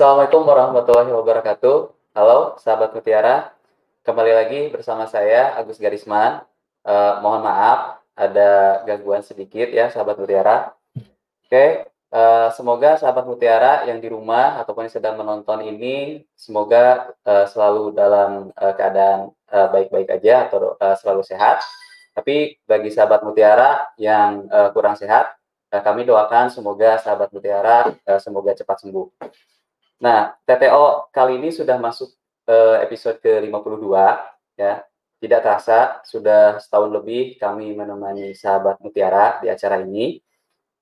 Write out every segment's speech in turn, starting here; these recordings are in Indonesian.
Assalamualaikum warahmatullahi wabarakatuh. Halo sahabat Mutiara, kembali lagi bersama saya Agus Garisman. Eh, mohon maaf ada gangguan sedikit ya sahabat Mutiara. Oke, eh, semoga sahabat Mutiara yang di rumah ataupun yang sedang menonton ini semoga eh, selalu dalam eh, keadaan baik-baik aja atau eh, selalu sehat. Tapi bagi sahabat Mutiara yang eh, kurang sehat, eh, kami doakan semoga sahabat Mutiara semoga cepat sembuh. Nah, TTO kali ini sudah masuk eh, episode ke-52 ya. Tidak terasa sudah setahun lebih kami menemani sahabat Mutiara di acara ini.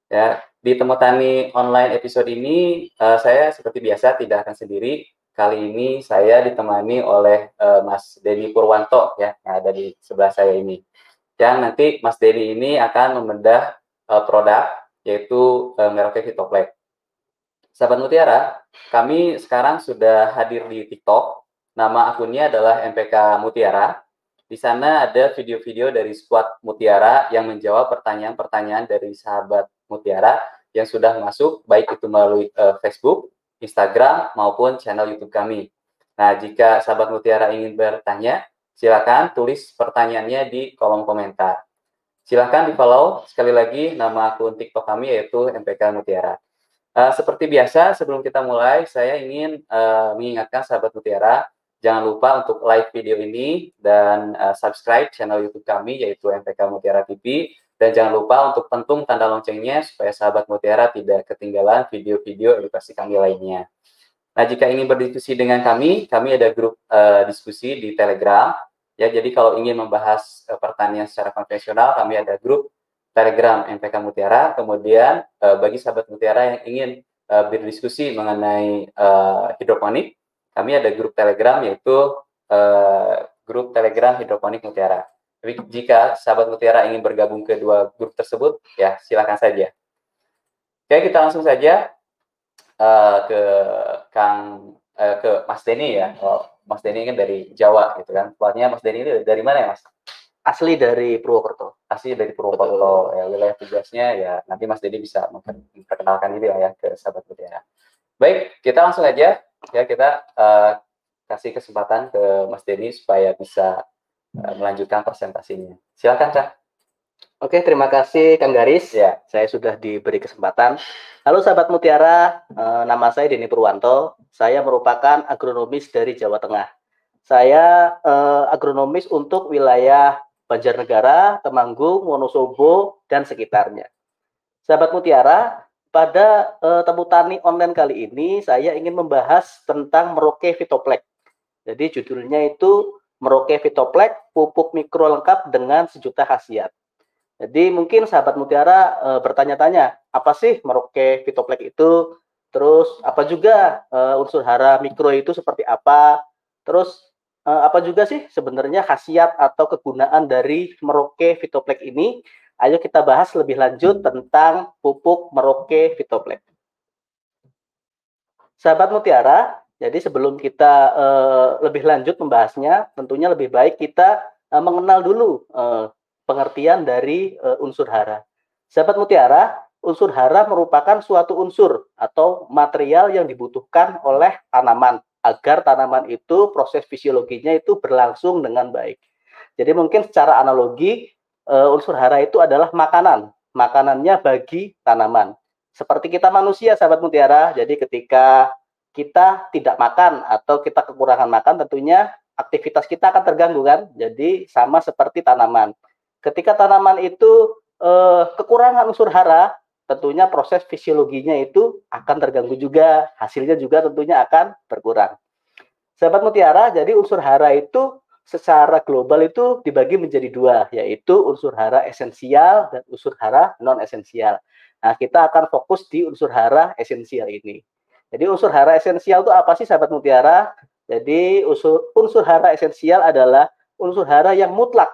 Ya, di Temu Tani online episode ini eh, saya seperti biasa tidak akan sendiri. Kali ini saya ditemani oleh eh, Mas Denny Purwanto ya yang ada di sebelah saya ini. Yang nanti Mas Denny ini akan membedah eh, produk yaitu eh, Merauke Fitoplex. Sahabat Mutiara, kami sekarang sudah hadir di TikTok. Nama akunnya adalah MPK Mutiara. Di sana ada video-video dari squad Mutiara yang menjawab pertanyaan-pertanyaan dari sahabat Mutiara yang sudah masuk, baik itu melalui uh, Facebook, Instagram, maupun channel YouTube kami. Nah, jika sahabat Mutiara ingin bertanya, silakan tulis pertanyaannya di kolom komentar. Silakan di-follow sekali lagi nama akun TikTok kami yaitu MPK Mutiara. Uh, seperti biasa, sebelum kita mulai, saya ingin uh, mengingatkan sahabat Mutiara, jangan lupa untuk like video ini dan uh, subscribe channel YouTube kami yaitu MPK Mutiara TV dan jangan lupa untuk pentung tanda loncengnya supaya sahabat Mutiara tidak ketinggalan video-video edukasi kami lainnya. Nah, jika ingin berdiskusi dengan kami, kami ada grup uh, diskusi di Telegram. Ya, jadi kalau ingin membahas uh, pertanian secara konvensional, kami ada grup Telegram MPK Mutiara. Kemudian uh, bagi sahabat Mutiara yang ingin uh, berdiskusi mengenai uh, hidroponik, kami ada grup Telegram yaitu uh, grup Telegram Hidroponik Mutiara. Tapi jika sahabat Mutiara ingin bergabung ke dua grup tersebut, ya silakan saja. Oke, kita langsung saja uh, ke Kang uh, ke Mas Denny ya. Oh, Mas Denny kan dari Jawa gitu kan. Tepatnya Mas Denny itu dari mana ya, Mas? Asli dari Purwokerto. Asli dari Purwokerto. Ya, wilayah tugasnya ya nanti Mas Dedi bisa memperkenalkan diri ya ke sahabat Mutiara. Baik, kita langsung aja ya kita uh, kasih kesempatan ke Mas Denny supaya bisa uh, melanjutkan presentasinya. Silakan, Kak. Oke, terima kasih Kang Garis. Ya. Saya sudah diberi kesempatan. Halo sahabat Mutiara, uh, nama saya Denny Purwanto. Saya merupakan agronomis dari Jawa Tengah. Saya uh, agronomis untuk wilayah Banjarnegara, Temanggung, Wonosobo, dan sekitarnya. Sahabat Mutiara, pada uh, Temu Tani online kali ini saya ingin membahas tentang Merauke Fitoplex. Jadi judulnya itu Merauke Fitoplex, pupuk mikro lengkap dengan sejuta khasiat. Jadi mungkin sahabat Mutiara uh, bertanya-tanya, apa sih Merauke Fitoplex itu? Terus apa juga uh, unsur hara mikro itu seperti apa? Terus apa juga sih sebenarnya khasiat atau kegunaan dari Merauke Fitoplex ini? Ayo kita bahas lebih lanjut tentang pupuk Merauke Fitoplex. Sahabat Mutiara, jadi sebelum kita uh, lebih lanjut membahasnya, tentunya lebih baik kita uh, mengenal dulu uh, pengertian dari uh, unsur hara. Sahabat Mutiara, unsur hara merupakan suatu unsur atau material yang dibutuhkan oleh tanaman agar tanaman itu proses fisiologinya itu berlangsung dengan baik. Jadi mungkin secara analogi uh, unsur hara itu adalah makanan, makanannya bagi tanaman. Seperti kita manusia, sahabat mutiara. Jadi ketika kita tidak makan atau kita kekurangan makan, tentunya aktivitas kita akan terganggu kan. Jadi sama seperti tanaman. Ketika tanaman itu uh, kekurangan unsur hara, tentunya proses fisiologinya itu akan terganggu juga, hasilnya juga tentunya akan berkurang. Sahabat mutiara, jadi unsur hara itu secara global itu dibagi menjadi dua, yaitu unsur hara esensial dan unsur hara non esensial. Nah, kita akan fokus di unsur hara esensial ini. Jadi unsur hara esensial itu apa sih sahabat mutiara? Jadi unsur, unsur hara esensial adalah unsur hara yang mutlak.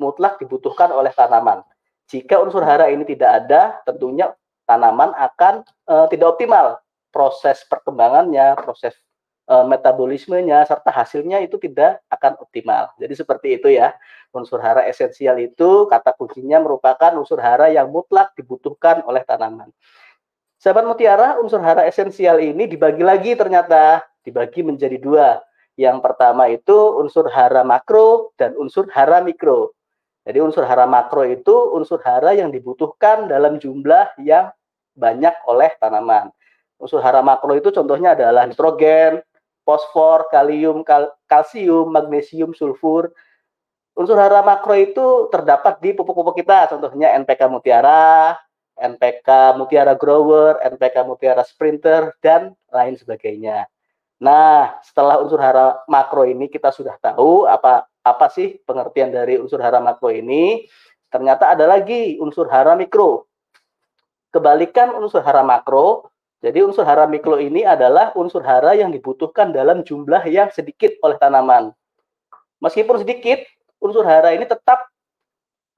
Mutlak dibutuhkan oleh tanaman. Jika unsur hara ini tidak ada, tentunya tanaman akan uh, tidak optimal. Proses perkembangannya, proses uh, metabolismenya, serta hasilnya itu tidak akan optimal. Jadi seperti itu ya. Unsur hara esensial itu kata kuncinya merupakan unsur hara yang mutlak dibutuhkan oleh tanaman. Sahabat mutiara, unsur hara esensial ini dibagi lagi ternyata, dibagi menjadi dua. Yang pertama itu unsur hara makro dan unsur hara mikro. Jadi unsur hara makro itu unsur hara yang dibutuhkan dalam jumlah yang banyak oleh tanaman. Unsur hara makro itu contohnya adalah nitrogen, fosfor, kalium, kal kalsium, magnesium, sulfur. Unsur hara makro itu terdapat di pupuk-pupuk kita, contohnya NPK mutiara, NPK Mutiara Grower, NPK Mutiara Sprinter, dan lain sebagainya. Nah, setelah unsur hara makro ini kita sudah tahu apa apa sih pengertian dari unsur hara makro ini. Ternyata ada lagi unsur hara mikro. Kebalikan unsur hara makro, jadi unsur hara mikro ini adalah unsur hara yang dibutuhkan dalam jumlah yang sedikit oleh tanaman. Meskipun sedikit, unsur hara ini tetap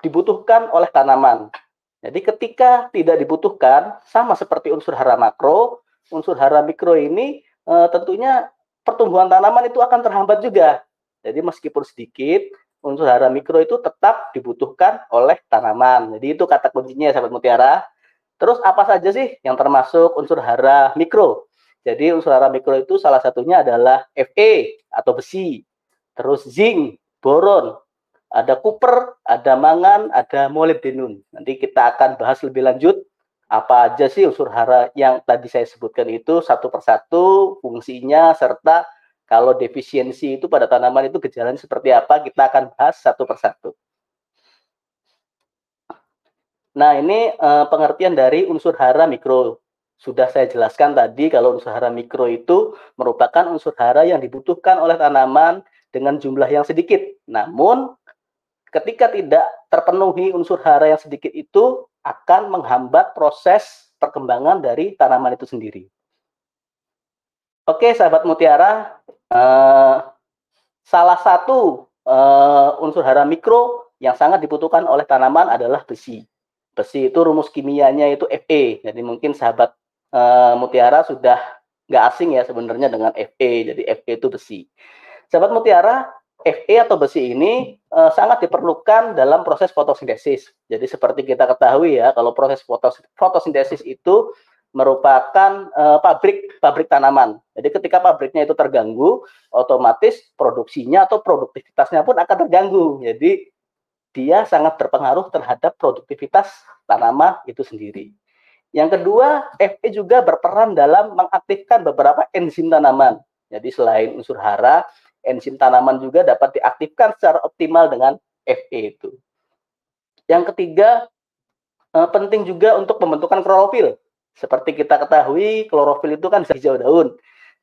dibutuhkan oleh tanaman. Jadi ketika tidak dibutuhkan, sama seperti unsur hara makro, unsur hara mikro ini e, tentunya pertumbuhan tanaman itu akan terhambat juga. Jadi meskipun sedikit, unsur hara mikro itu tetap dibutuhkan oleh tanaman. Jadi itu kata kuncinya sahabat mutiara. Terus apa saja sih yang termasuk unsur hara mikro? Jadi unsur hara mikro itu salah satunya adalah Fe atau besi, terus zinc, boron, ada Cooper, ada mangan, ada molybdenum. Nanti kita akan bahas lebih lanjut apa aja sih unsur hara yang tadi saya sebutkan itu satu persatu fungsinya serta kalau defisiensi itu pada tanaman itu gejalanya seperti apa kita akan bahas satu persatu. Nah ini eh, pengertian dari unsur hara mikro. Sudah saya jelaskan tadi kalau unsur hara mikro itu merupakan unsur hara yang dibutuhkan oleh tanaman dengan jumlah yang sedikit. Namun ketika tidak terpenuhi unsur hara yang sedikit itu akan menghambat proses perkembangan dari tanaman itu sendiri. Oke, sahabat mutiara, eh, salah satu eh, unsur hara mikro yang sangat dibutuhkan oleh tanaman adalah besi. Besi itu rumus kimianya itu Fe. Jadi mungkin sahabat eh, mutiara sudah nggak asing ya sebenarnya dengan Fe. Jadi Fe itu besi. Sahabat mutiara, Fe atau besi ini uh, sangat diperlukan dalam proses fotosintesis. Jadi seperti kita ketahui ya, kalau proses fotos fotosintesis itu merupakan uh, pabrik pabrik tanaman. Jadi ketika pabriknya itu terganggu, otomatis produksinya atau produktivitasnya pun akan terganggu. Jadi dia sangat berpengaruh terhadap produktivitas tanaman itu sendiri. Yang kedua, Fe juga berperan dalam mengaktifkan beberapa enzim tanaman. Jadi selain unsur hara, enzim tanaman juga dapat diaktifkan secara optimal dengan Fe itu. Yang ketiga, eh, penting juga untuk pembentukan klorofil. Seperti kita ketahui, klorofil itu kan hijau daun.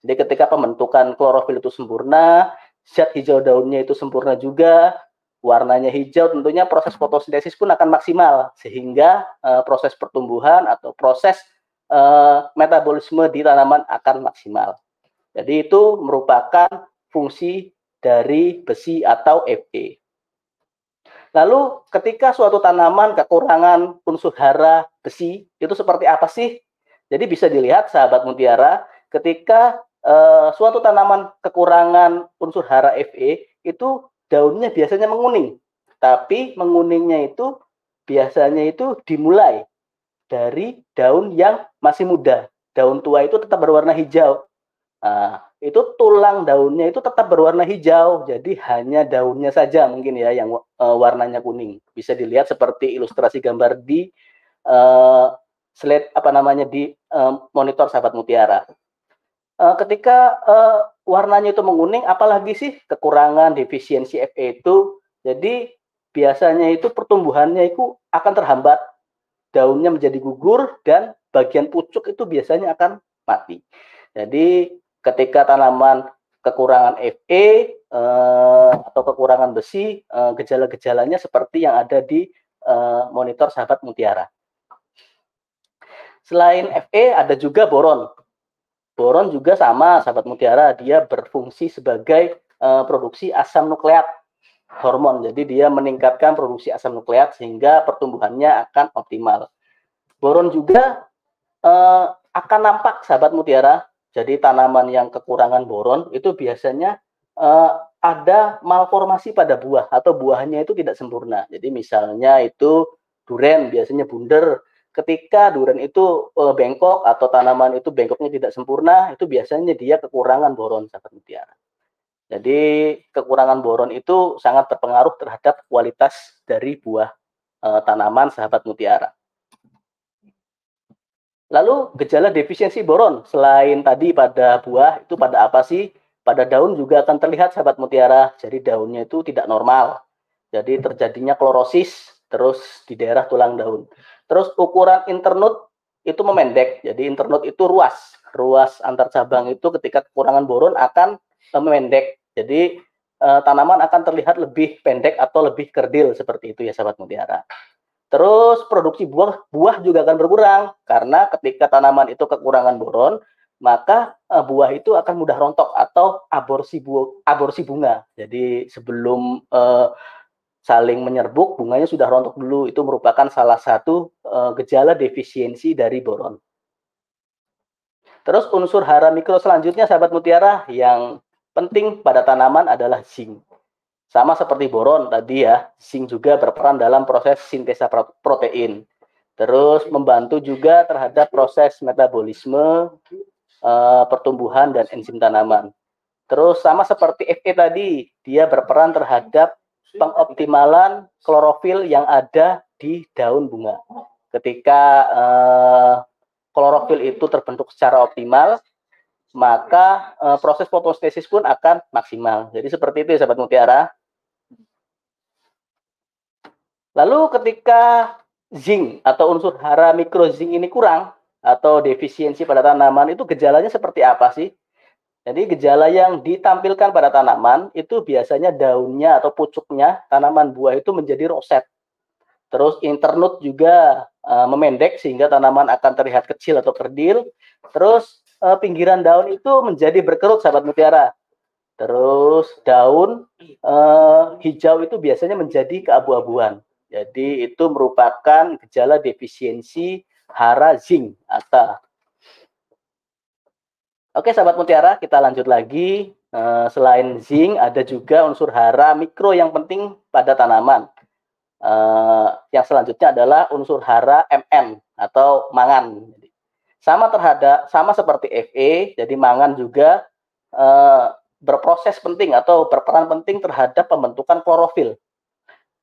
Jadi ketika pembentukan klorofil itu sempurna, zat hijau daunnya itu sempurna juga, warnanya hijau, tentunya proses fotosintesis pun akan maksimal sehingga uh, proses pertumbuhan atau proses uh, metabolisme di tanaman akan maksimal. Jadi itu merupakan fungsi dari besi atau Fe. Lalu ketika suatu tanaman kekurangan unsur hara besi, itu seperti apa sih? Jadi bisa dilihat sahabat mutiara, ketika uh, suatu tanaman kekurangan unsur hara Fe, itu daunnya biasanya menguning. Tapi menguningnya itu biasanya itu dimulai dari daun yang masih muda. Daun tua itu tetap berwarna hijau. Nah, itu tulang daunnya itu tetap berwarna hijau, jadi hanya daunnya saja mungkin ya yang uh, warnanya kuning. Bisa dilihat seperti ilustrasi gambar di uh, slide apa namanya di uh, monitor sahabat mutiara. Uh, ketika uh, warnanya itu menguning, apalagi sih kekurangan defisiensi Fe itu, jadi biasanya itu pertumbuhannya itu akan terhambat, daunnya menjadi gugur dan bagian pucuk itu biasanya akan mati. Jadi ketika tanaman kekurangan Fe eh, atau kekurangan besi, eh, gejala-gejalanya seperti yang ada di eh, monitor sahabat mutiara. Selain Fe ada juga boron. Boron juga sama, sahabat mutiara, dia berfungsi sebagai uh, produksi asam nukleat hormon. Jadi dia meningkatkan produksi asam nukleat sehingga pertumbuhannya akan optimal. Boron juga uh, akan nampak sahabat mutiara. Jadi tanaman yang kekurangan boron itu biasanya uh, ada malformasi pada buah atau buahnya itu tidak sempurna. Jadi misalnya itu duren biasanya bunder. Ketika duren itu uh, bengkok atau tanaman itu bengkoknya tidak sempurna, itu biasanya dia kekurangan boron sahabat mutiara. Jadi kekurangan boron itu sangat berpengaruh terhadap kualitas dari buah uh, tanaman sahabat mutiara. Lalu gejala defisiensi boron selain tadi pada buah itu pada apa sih? Pada daun juga akan terlihat sahabat mutiara. Jadi daunnya itu tidak normal. Jadi terjadinya klorosis terus di daerah tulang daun. Terus ukuran internut itu memendek. Jadi internut itu ruas. Ruas antar cabang itu ketika kekurangan boron akan memendek. Jadi eh, tanaman akan terlihat lebih pendek atau lebih kerdil seperti itu ya sahabat mutiara. Terus produksi buah buah juga akan berkurang karena ketika tanaman itu kekurangan boron, maka uh, buah itu akan mudah rontok atau aborsi bu aborsi bunga. Jadi sebelum uh, saling menyerbuk, bunganya sudah rontok dulu. Itu merupakan salah satu uh, gejala defisiensi dari boron. Terus unsur hara mikro selanjutnya sahabat mutiara yang penting pada tanaman adalah zinc. Sama seperti boron tadi ya, zinc juga berperan dalam proses sintesa protein. Terus membantu juga terhadap proses metabolisme, uh, pertumbuhan dan enzim tanaman. Terus sama seperti Fe tadi, dia berperan terhadap pengoptimalan klorofil yang ada di daun bunga. Ketika uh, klorofil itu terbentuk secara optimal, maka uh, proses fotosintesis pun akan maksimal. Jadi seperti itu ya sahabat mutiara. Lalu ketika zinc atau unsur hara mikro zinc ini kurang atau defisiensi pada tanaman itu gejalanya seperti apa sih? Jadi gejala yang ditampilkan pada tanaman itu biasanya daunnya atau pucuknya tanaman buah itu menjadi roset. Terus internut juga uh, memendek sehingga tanaman akan terlihat kecil atau kerdil. Terus uh, pinggiran daun itu menjadi berkerut sahabat mutiara. Terus daun uh, hijau itu biasanya menjadi keabu-abuan. Jadi itu merupakan gejala defisiensi hara zinc atau Oke, sahabat mutiara, kita lanjut lagi. Uh, selain zinc, ada juga unsur hara mikro yang penting pada tanaman. Uh, yang selanjutnya adalah unsur hara Mn atau mangan. Sama terhadap sama seperti Fe, jadi mangan juga uh, berproses penting atau berperan penting terhadap pembentukan klorofil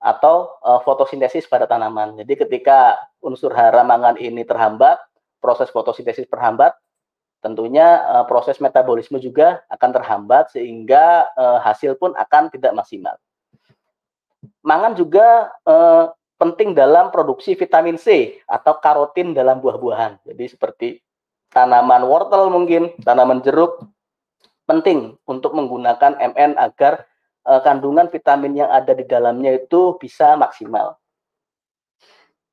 atau uh, fotosintesis pada tanaman. Jadi ketika unsur hara mangan ini terhambat, proses fotosintesis terhambat, tentunya uh, proses metabolisme juga akan terhambat sehingga uh, hasil pun akan tidak maksimal. Mangan juga uh, penting dalam produksi vitamin C atau karotin dalam buah-buahan. Jadi seperti tanaman wortel mungkin, tanaman jeruk penting untuk menggunakan MN agar uh, kandungan vitamin yang ada di dalamnya itu bisa maksimal.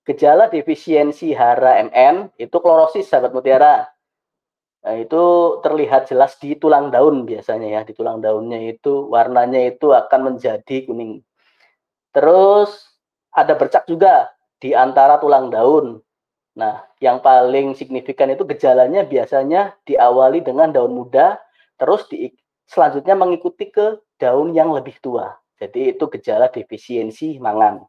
Gejala defisiensi hara MN itu klorosis sahabat mutiara Nah, itu terlihat jelas di tulang daun biasanya ya. Di tulang daunnya itu warnanya itu akan menjadi kuning. Terus ada bercak juga di antara tulang daun. Nah, yang paling signifikan itu gejalanya biasanya diawali dengan daun muda, terus di, selanjutnya mengikuti ke daun yang lebih tua. Jadi itu gejala defisiensi mangan.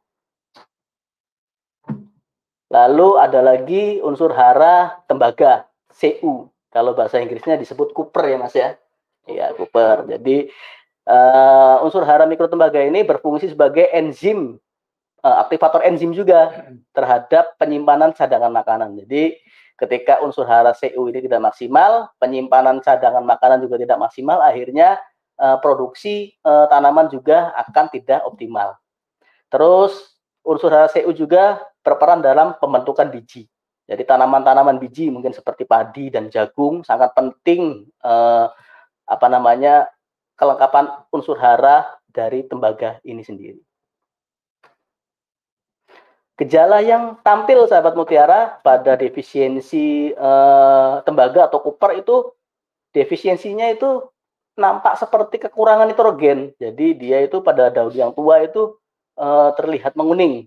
Lalu ada lagi unsur hara tembaga, CU. Kalau bahasa Inggrisnya disebut Cooper ya Mas ya. Iya, Cooper. Jadi uh, unsur hara mikrotembaga ini berfungsi sebagai enzim uh, aktivator enzim juga terhadap penyimpanan cadangan makanan. Jadi ketika unsur hara CU ini tidak maksimal, penyimpanan cadangan makanan juga tidak maksimal, akhirnya uh, produksi uh, tanaman juga akan tidak optimal. Terus unsur hara CU juga berperan dalam pembentukan biji. Jadi tanaman-tanaman biji mungkin seperti padi dan jagung sangat penting eh, apa namanya kelengkapan unsur hara dari tembaga ini sendiri. Gejala yang tampil sahabat mutiara pada defisiensi eh, tembaga atau kuper itu defisiensinya itu nampak seperti kekurangan nitrogen. Jadi dia itu pada daun yang tua itu uh, terlihat menguning.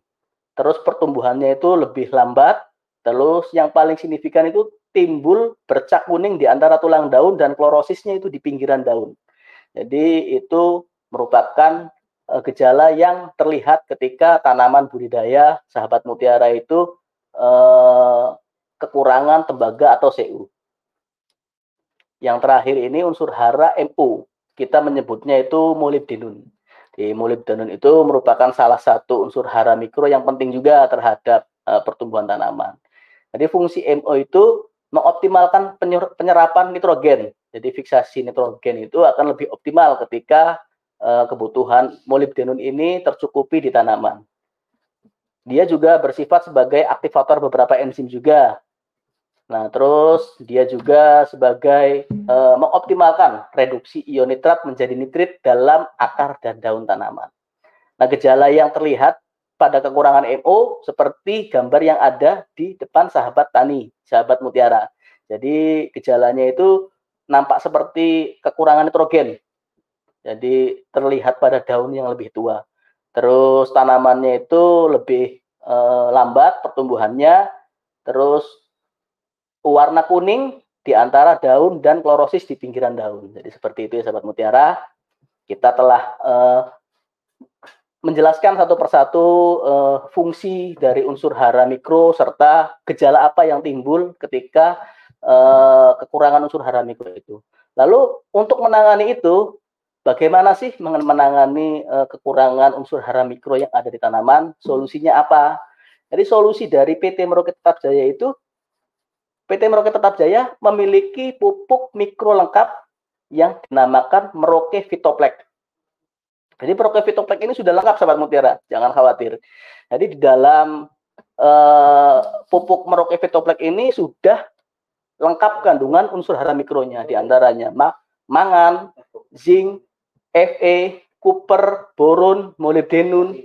Terus pertumbuhannya itu lebih lambat. Terus yang paling signifikan itu timbul bercak kuning di antara tulang daun dan klorosisnya itu di pinggiran daun. Jadi itu merupakan uh, gejala yang terlihat ketika tanaman budidaya sahabat mutiara itu uh, kekurangan tembaga atau CU. Yang terakhir ini unsur hara MO. Kita menyebutnya itu molybdenum. Di molybdenum itu merupakan salah satu unsur hara mikro yang penting juga terhadap uh, pertumbuhan tanaman. Jadi fungsi MO itu mengoptimalkan penyerapan nitrogen. Jadi fiksasi nitrogen itu akan lebih optimal ketika uh, kebutuhan molybdenum ini tercukupi di tanaman. Dia juga bersifat sebagai aktivator beberapa enzim juga Nah, terus dia juga sebagai e, mengoptimalkan reduksi ion nitrat menjadi nitrit dalam akar dan daun tanaman. Nah, gejala yang terlihat pada kekurangan MO seperti gambar yang ada di depan sahabat tani, sahabat mutiara. Jadi gejalanya itu nampak seperti kekurangan nitrogen. Jadi terlihat pada daun yang lebih tua. Terus tanamannya itu lebih e, lambat pertumbuhannya. Terus warna kuning di antara daun dan klorosis di pinggiran daun. Jadi seperti itu ya sahabat mutiara. Kita telah uh, menjelaskan satu persatu uh, fungsi dari unsur hara mikro serta gejala apa yang timbul ketika uh, kekurangan unsur hara mikro itu. Lalu untuk menangani itu, bagaimana sih menangani uh, kekurangan unsur hara mikro yang ada di tanaman? Solusinya apa? Jadi solusi dari PT Merauke Tetap Jaya itu PT Merauke Tetap Jaya memiliki pupuk mikro lengkap yang dinamakan Merauke Fitoplex. Jadi Merauke Fitoplex ini sudah lengkap sahabat mutiara, jangan khawatir. Jadi di dalam uh, pupuk Merauke Fitoplex ini sudah lengkap kandungan unsur hara mikronya di antaranya ma mangan, zinc, Fe, copper, boron, molybdenum,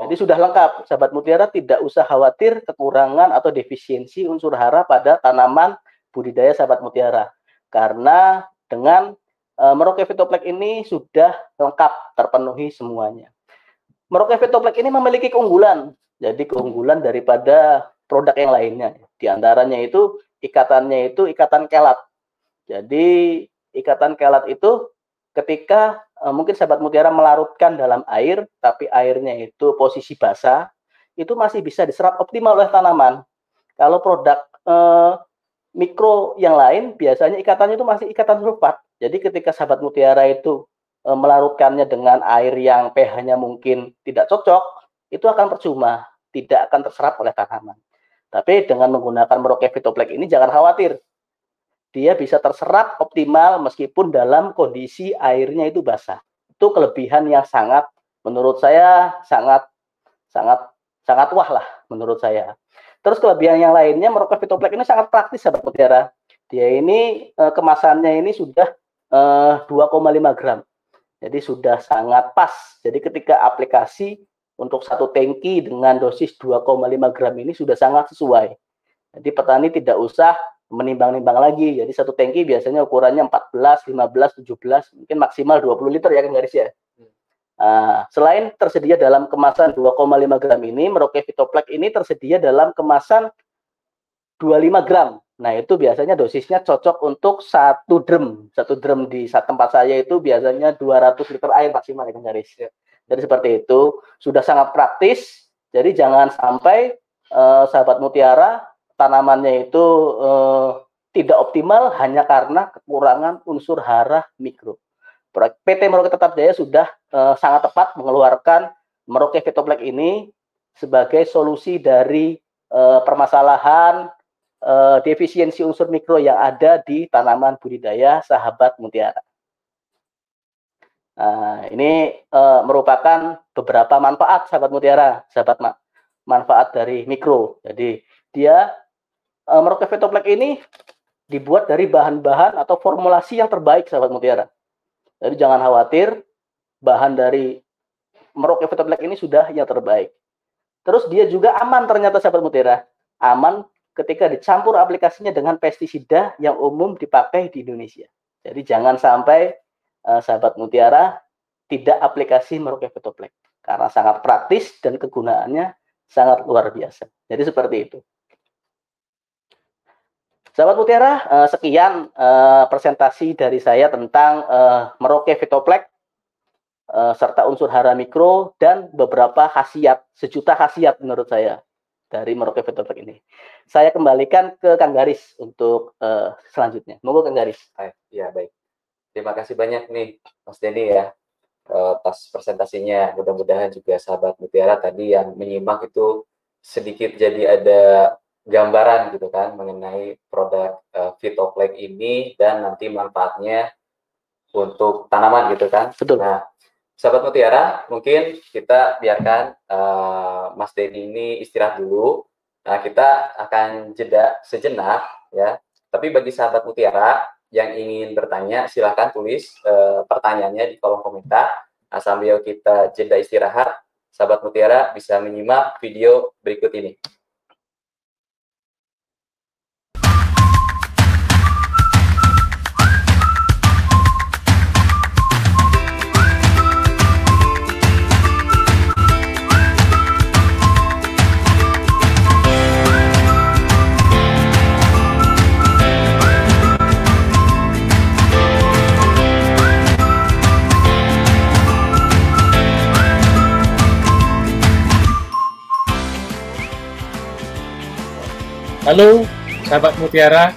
jadi sudah lengkap, sahabat mutiara tidak usah khawatir kekurangan atau defisiensi unsur hara pada tanaman budidaya sahabat mutiara. Karena dengan e, Merauke Fitoplex ini sudah lengkap terpenuhi semuanya. Merauke Fitoplex ini memiliki keunggulan. Jadi keunggulan daripada produk yang lainnya. Di antaranya itu ikatannya itu ikatan kelat. Jadi ikatan kelat itu ketika uh, mungkin sahabat mutiara melarutkan dalam air, tapi airnya itu posisi basah, itu masih bisa diserap optimal oleh tanaman. Kalau produk uh, mikro yang lain, biasanya ikatannya itu masih ikatan sulfat. Jadi ketika sahabat mutiara itu uh, melarutkannya dengan air yang pH-nya mungkin tidak cocok, itu akan percuma, tidak akan terserap oleh tanaman. Tapi dengan menggunakan Merauke Fitoplex ini jangan khawatir, dia bisa terserap optimal meskipun dalam kondisi airnya itu basah. Itu kelebihan yang sangat menurut saya sangat sangat sangat wah lah menurut saya. Terus kelebihan yang lainnya Merauke Fitoplex ini sangat praktis sahabat mutiara. Dia ini e, kemasannya ini sudah e, eh, 2,5 gram. Jadi sudah sangat pas. Jadi ketika aplikasi untuk satu tangki dengan dosis 2,5 gram ini sudah sangat sesuai. Jadi petani tidak usah menimbang-nimbang lagi. Jadi satu tangki biasanya ukurannya 14, 15, 17, mungkin maksimal 20 liter ya kan garis ya. Uh, selain tersedia dalam kemasan 2,5 gram ini, Merauke Fitoplex ini tersedia dalam kemasan 25 gram. Nah itu biasanya dosisnya cocok untuk satu drum. Satu drum di saat tempat saya itu biasanya 200 liter air maksimal ya kan garis. Ya. Jadi seperti itu sudah sangat praktis. Jadi jangan sampai uh, sahabat mutiara tanamannya itu eh, tidak optimal hanya karena kekurangan unsur hara mikro. PT Merauke Tetap Jaya sudah eh, sangat tepat mengeluarkan Merauke Fitoplex ini sebagai solusi dari eh, permasalahan eh, defisiensi unsur mikro yang ada di tanaman budidaya sahabat mutiara. Nah, ini uh, merupakan beberapa manfaat sahabat mutiara, sahabat ma manfaat dari mikro. Jadi dia uh, Merauke Vetoplex ini dibuat dari bahan-bahan atau formulasi yang terbaik sahabat mutiara. Jadi jangan khawatir, bahan dari Merauke Vetoplex ini sudah yang terbaik. Terus dia juga aman ternyata sahabat mutiara. Aman ketika dicampur aplikasinya dengan pestisida yang umum dipakai di Indonesia. Jadi jangan sampai uh, sahabat mutiara tidak aplikasi Merauke Petoplek karena sangat praktis dan kegunaannya sangat luar biasa. Jadi seperti itu. Sahabat Mutiara, uh, sekian uh, presentasi dari saya tentang uh, Merauke Petoplek uh, serta unsur hara mikro dan beberapa khasiat, sejuta khasiat menurut saya dari Merauke Petoplek ini. Saya kembalikan ke Kang Garis untuk uh, selanjutnya. Monggo Kang Garis. Ya baik. Terima kasih banyak nih Mas Denny ya atas presentasinya. Mudah-mudahan juga sahabat Mutiara tadi yang menyimak itu sedikit jadi ada gambaran gitu kan mengenai produk uh, ini dan nanti manfaatnya untuk tanaman gitu kan. Betul. Nah, sahabat Mutiara, mungkin kita biarkan uh, Mas Denny ini istirahat dulu. Nah, kita akan jeda sejenak ya. Tapi bagi sahabat Mutiara yang ingin bertanya, silahkan tulis uh, pertanyaannya di kolom komentar. Nah, sambil kita jeda istirahat, sahabat Mutiara bisa menyimak video berikut ini. Halo, sahabat Mutiara.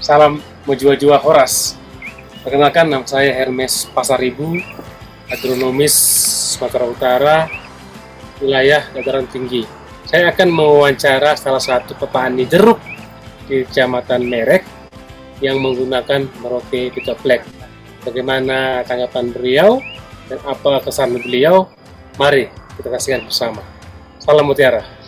Salam menjua-jua Horas. Perkenalkan nama saya Hermes Pasaribu, agronomis Sumatera Utara, wilayah dataran tinggi. Saya akan mewawancara salah satu petani jeruk di Kecamatan Merek yang menggunakan Merauke Pitoplek. Bagaimana tanggapan beliau dan apa kesan beliau? Mari kita saksikan bersama. Salam Mutiara.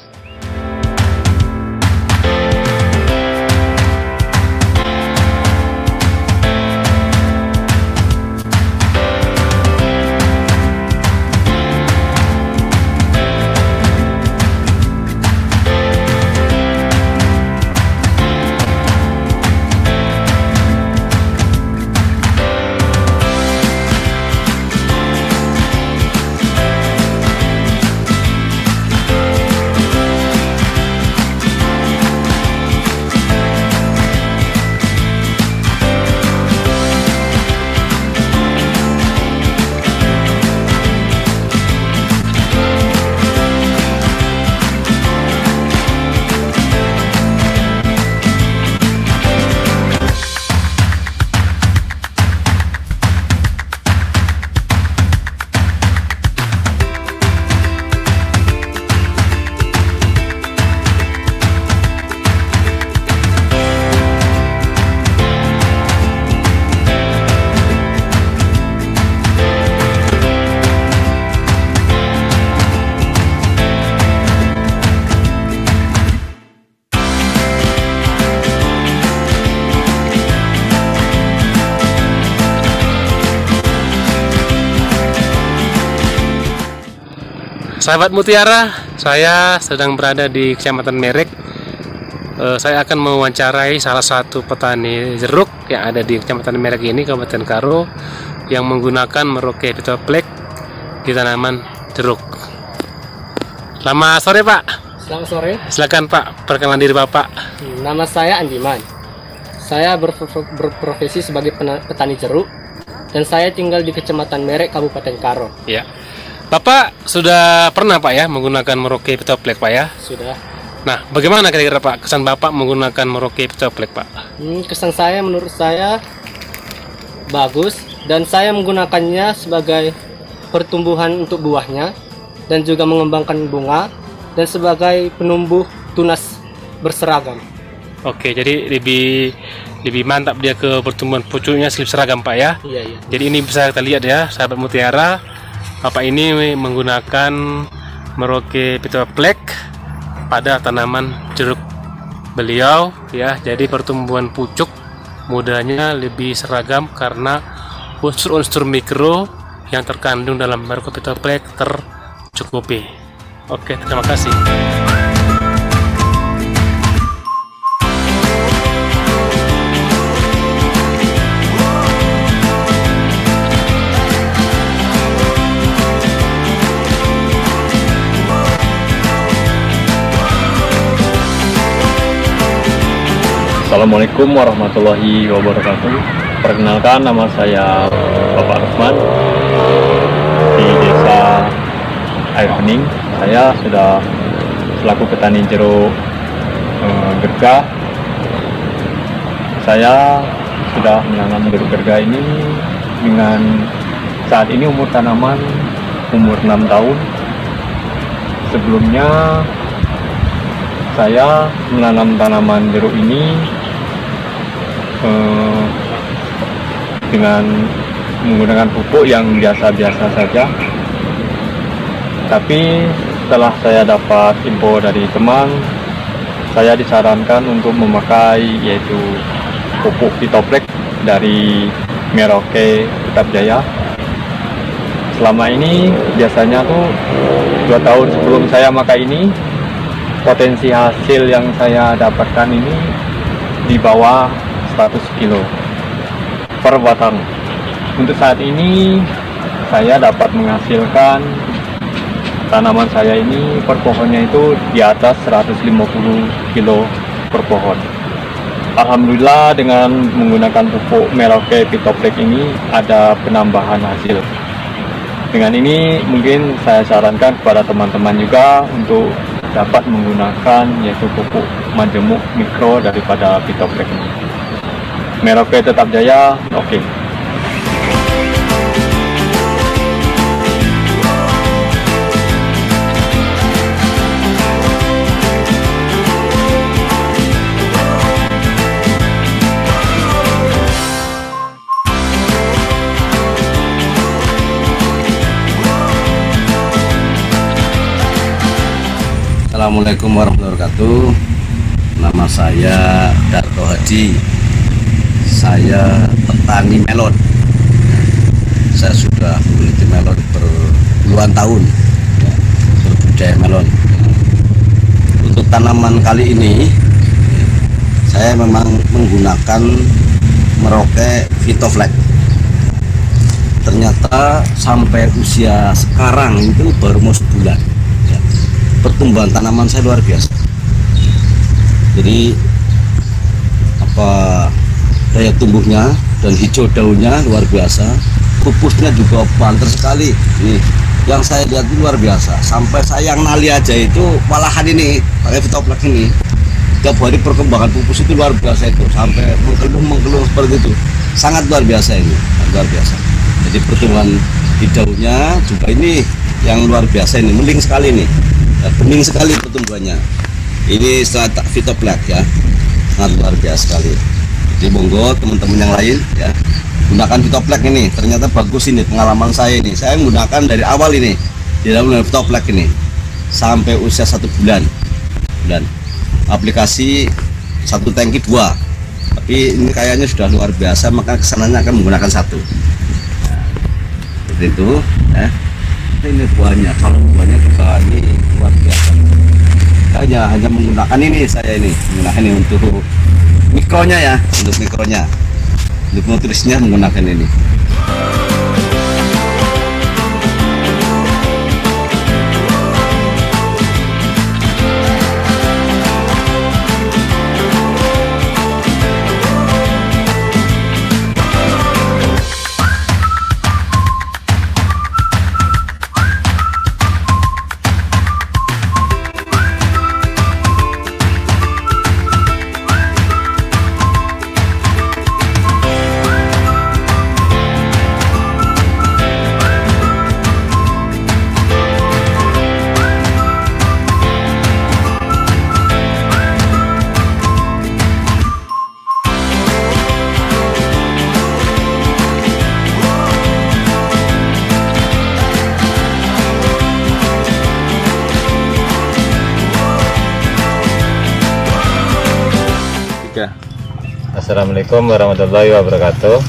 Sahabat Mutiara, saya sedang berada di Kecamatan Merek. Uh, saya akan mewawancarai salah satu petani jeruk yang ada di Kecamatan Merek ini, Kabupaten Karo, yang menggunakan Merauke Pitoplek di tanaman jeruk. Selamat sore Pak. Selamat sore. Silakan Pak, perkenalan diri Bapak. Nama saya Andiman. Saya berprofesi sebagai petani jeruk dan saya tinggal di Kecamatan Merek, Kabupaten Karo. Ya. Bapak sudah pernah Pak ya menggunakan Merauke Pitoplek Pak ya? Sudah. Nah, bagaimana kira-kira Pak kesan Bapak menggunakan Merauke Pitoplek Pak? Hmm, kesan saya menurut saya bagus dan saya menggunakannya sebagai pertumbuhan untuk buahnya dan juga mengembangkan bunga dan sebagai penumbuh tunas berseragam. Oke, jadi lebih lebih mantap dia ke pertumbuhan pucuknya slip seragam Pak ya? Iya, iya. Jadi ini bisa kita lihat ya, sahabat mutiara Bapak ini menggunakan Merauke Pitoplek pada tanaman jeruk beliau ya. Jadi pertumbuhan pucuk mudanya lebih seragam karena unsur-unsur mikro yang terkandung dalam Merauke Pitoplek tercukupi. Oke terima kasih Assalamualaikum warahmatullahi wabarakatuh. Perkenalkan nama saya Bapak Rusman di Desa Air Bening. Saya sudah selaku petani jeruk eh, gerga. Saya sudah menanam jeruk gerga ini dengan saat ini umur tanaman umur 6 tahun. Sebelumnya saya menanam tanaman jeruk ini eh, dengan menggunakan pupuk yang biasa-biasa saja. Tapi setelah saya dapat info dari teman, saya disarankan untuk memakai yaitu pupuk Fitoplek dari Merauke Tetap Jaya. Selama ini biasanya tuh dua tahun sebelum saya makai ini potensi hasil yang saya dapatkan ini di bawah 100 kilo per batang. Untuk saat ini saya dapat menghasilkan tanaman saya ini per pohonnya itu di atas 150 kilo per pohon. Alhamdulillah dengan menggunakan pupuk Merauke Pitoplek ini ada penambahan hasil. Dengan ini mungkin saya sarankan kepada teman-teman juga untuk dapat menggunakan yaitu pupuk majemuk mikro daripada Pitoplek ini. Merauke tetap jaya, oke. Assalamualaikum warahmatullahi wabarakatuh Nama saya Darto Haji Saya petani melon. Saya sudah meneliti melon berpuluhan tahun. Ya, Berbudaya melon. Untuk tanaman kali ini Saya memang menggunakan Merauke Vitoflex. Ternyata sampai usia sekarang itu baru mau sebulan. Ya pertumbuhan tanaman saya luar biasa. Jadi apa daya tumbuhnya dan hijau daunnya luar biasa. Pupusnya juga banter sekali. Ini yang saya lihat itu luar biasa. Sampai saya yang nali aja itu malahan ini pakai fitoplak ini tiap hari perkembangan pupus itu luar biasa itu. Sampai mengkeluh mengkeluh seperti itu. Sangat luar biasa ini. Luar biasa. Jadi pertumbuhan hijaunya juga ini yang luar biasa ini. Meling sekali nih ya, bening sekali pertumbuhannya. Ini setelah fitoplak ya. Sangat luar biasa sekali jadi monggo teman-teman yang lain ya. Gunakan fitoplak ini. Ternyata bagus ini pengalaman saya ini. Saya menggunakan dari awal ini. Di dalam fitoplak ini. Sampai usia satu bulan. Bulan aplikasi satu tangki dua. Tapi ini kayaknya sudah luar biasa maka ke sananya akan menggunakan satu. Seperti itu ya. Ini buahnya kalau buahnya juga ini luar biasa. Hanya hanya menggunakan ini saya ini menggunakan ini untuk mikronya ya. Untuk mikronya. Untuk nutrisinya menggunakan ini Assalamualaikum warahmatullahi wabarakatuh.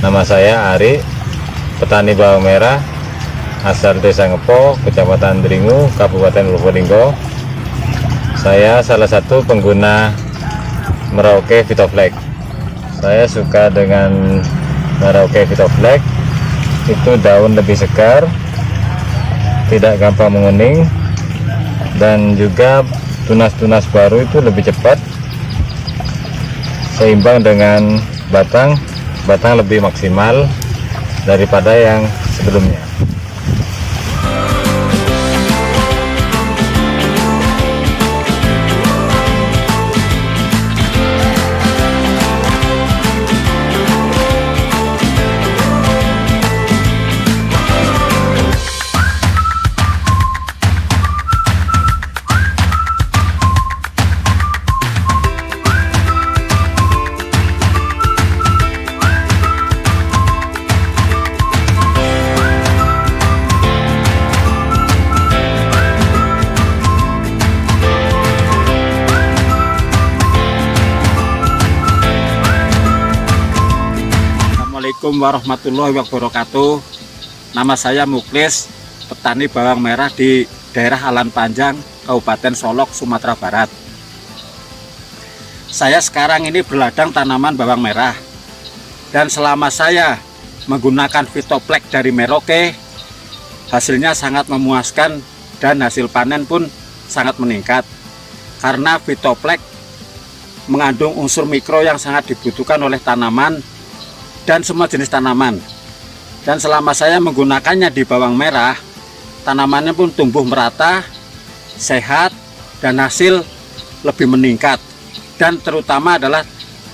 Nama saya Ari, petani bawang merah, asal Desa Ngepo, Kecamatan Dringu, Kabupaten Probolinggo. Saya salah satu pengguna Merauke Vitoflex. Saya suka dengan Merauke Vitoflex. Itu daun lebih segar, tidak gampang menguning, dan juga tunas-tunas baru itu lebih cepat seimbang dengan batang. Batang lebih maksimal daripada yang sebelumnya warahmatullahi wabarakatuh. Nama saya Muklis, petani bawang merah di daerah Alan Panjang, Kabupaten Solok, Sumatera Barat. Saya sekarang ini berladang tanaman bawang merah. Dan selama saya menggunakan Vitoplek dari Merauke, hasilnya sangat memuaskan dan hasil panen pun sangat meningkat. Karena Vitoplek mengandung unsur mikro yang sangat dibutuhkan oleh tanaman dan semua jenis tanaman. Dan selama saya menggunakannya di bawang merah, tanamannya pun tumbuh merata, sehat, dan hasil lebih meningkat. Dan terutama adalah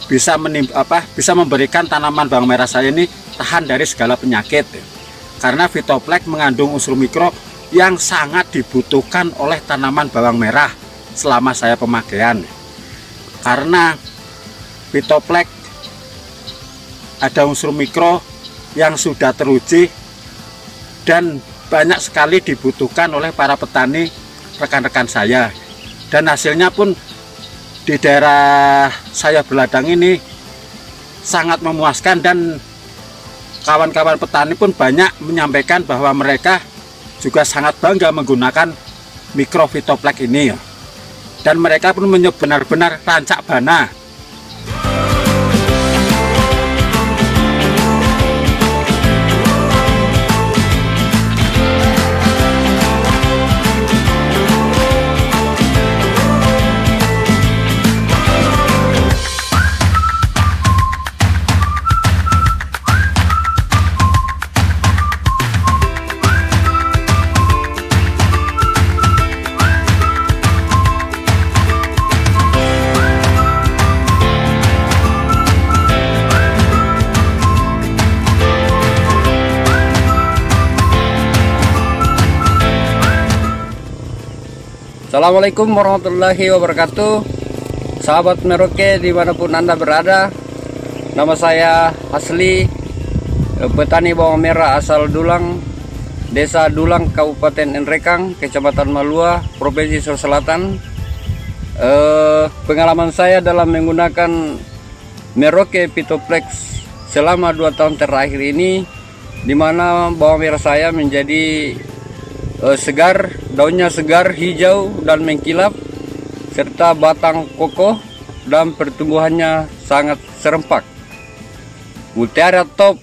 bisa menim, apa, bisa memberikan tanaman bawang merah saya ini tahan dari segala penyakit. Karena Vitoplek mengandung unsur mikro yang sangat dibutuhkan oleh tanaman bawang merah selama saya pemakaian. Karena Vitoplek ada unsur mikro yang sudah teruji dan banyak sekali dibutuhkan oleh para petani rekan-rekan saya dan hasilnya pun di daerah saya berladang ini sangat memuaskan dan kawan-kawan petani pun banyak menyampaikan bahwa mereka juga sangat bangga menggunakan mikrofitoplek ini. Dan mereka pun benar-benar rancak bana Assalamualaikum warahmatullahi wabarakatuh. Sahabat Merauke di mana pun anda berada Nama saya Asli eh, Petani bawang merah asal Dulang Desa Dulang Kabupaten Enrekang Kecamatan Malua Provinsi Sulawesi Selatan. Eh, Pengalaman saya dalam menggunakan Merauke Pitoplex Selama dua tahun terakhir ini di mana bawang merah saya menjadi uh, segar, daunnya segar, hijau dan mengkilap serta batang kokoh dan pertumbuhannya sangat serempak. Mutiara top.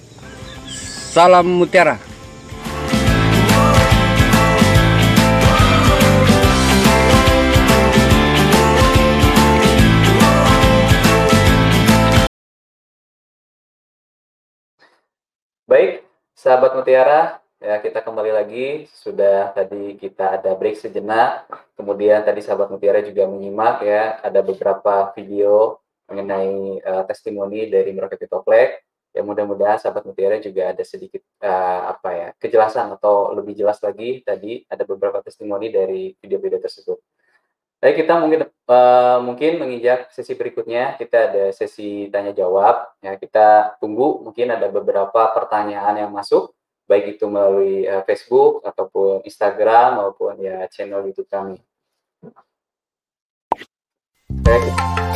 Salam mutiara. Baik, sahabat Mutiara, ya kita kembali lagi. Sudah tadi kita ada break sejenak. Kemudian tadi sahabat Mutiara juga menyimak ya, ada beberapa video mengenai uh, testimoni dari Merauke Pitoplek. Ya mudah-mudahan sahabat Mutiara juga ada sedikit uh, apa ya kejelasan atau lebih jelas lagi tadi ada beberapa testimoni dari video-video tersebut. Baik, kita mungkin uh, mungkin menginjak sesi berikutnya. Kita ada sesi tanya jawab. Ya, kita tunggu mungkin ada beberapa pertanyaan yang masuk, baik itu melalui uh, Facebook ataupun Instagram maupun ya channel YouTube kami. Baik.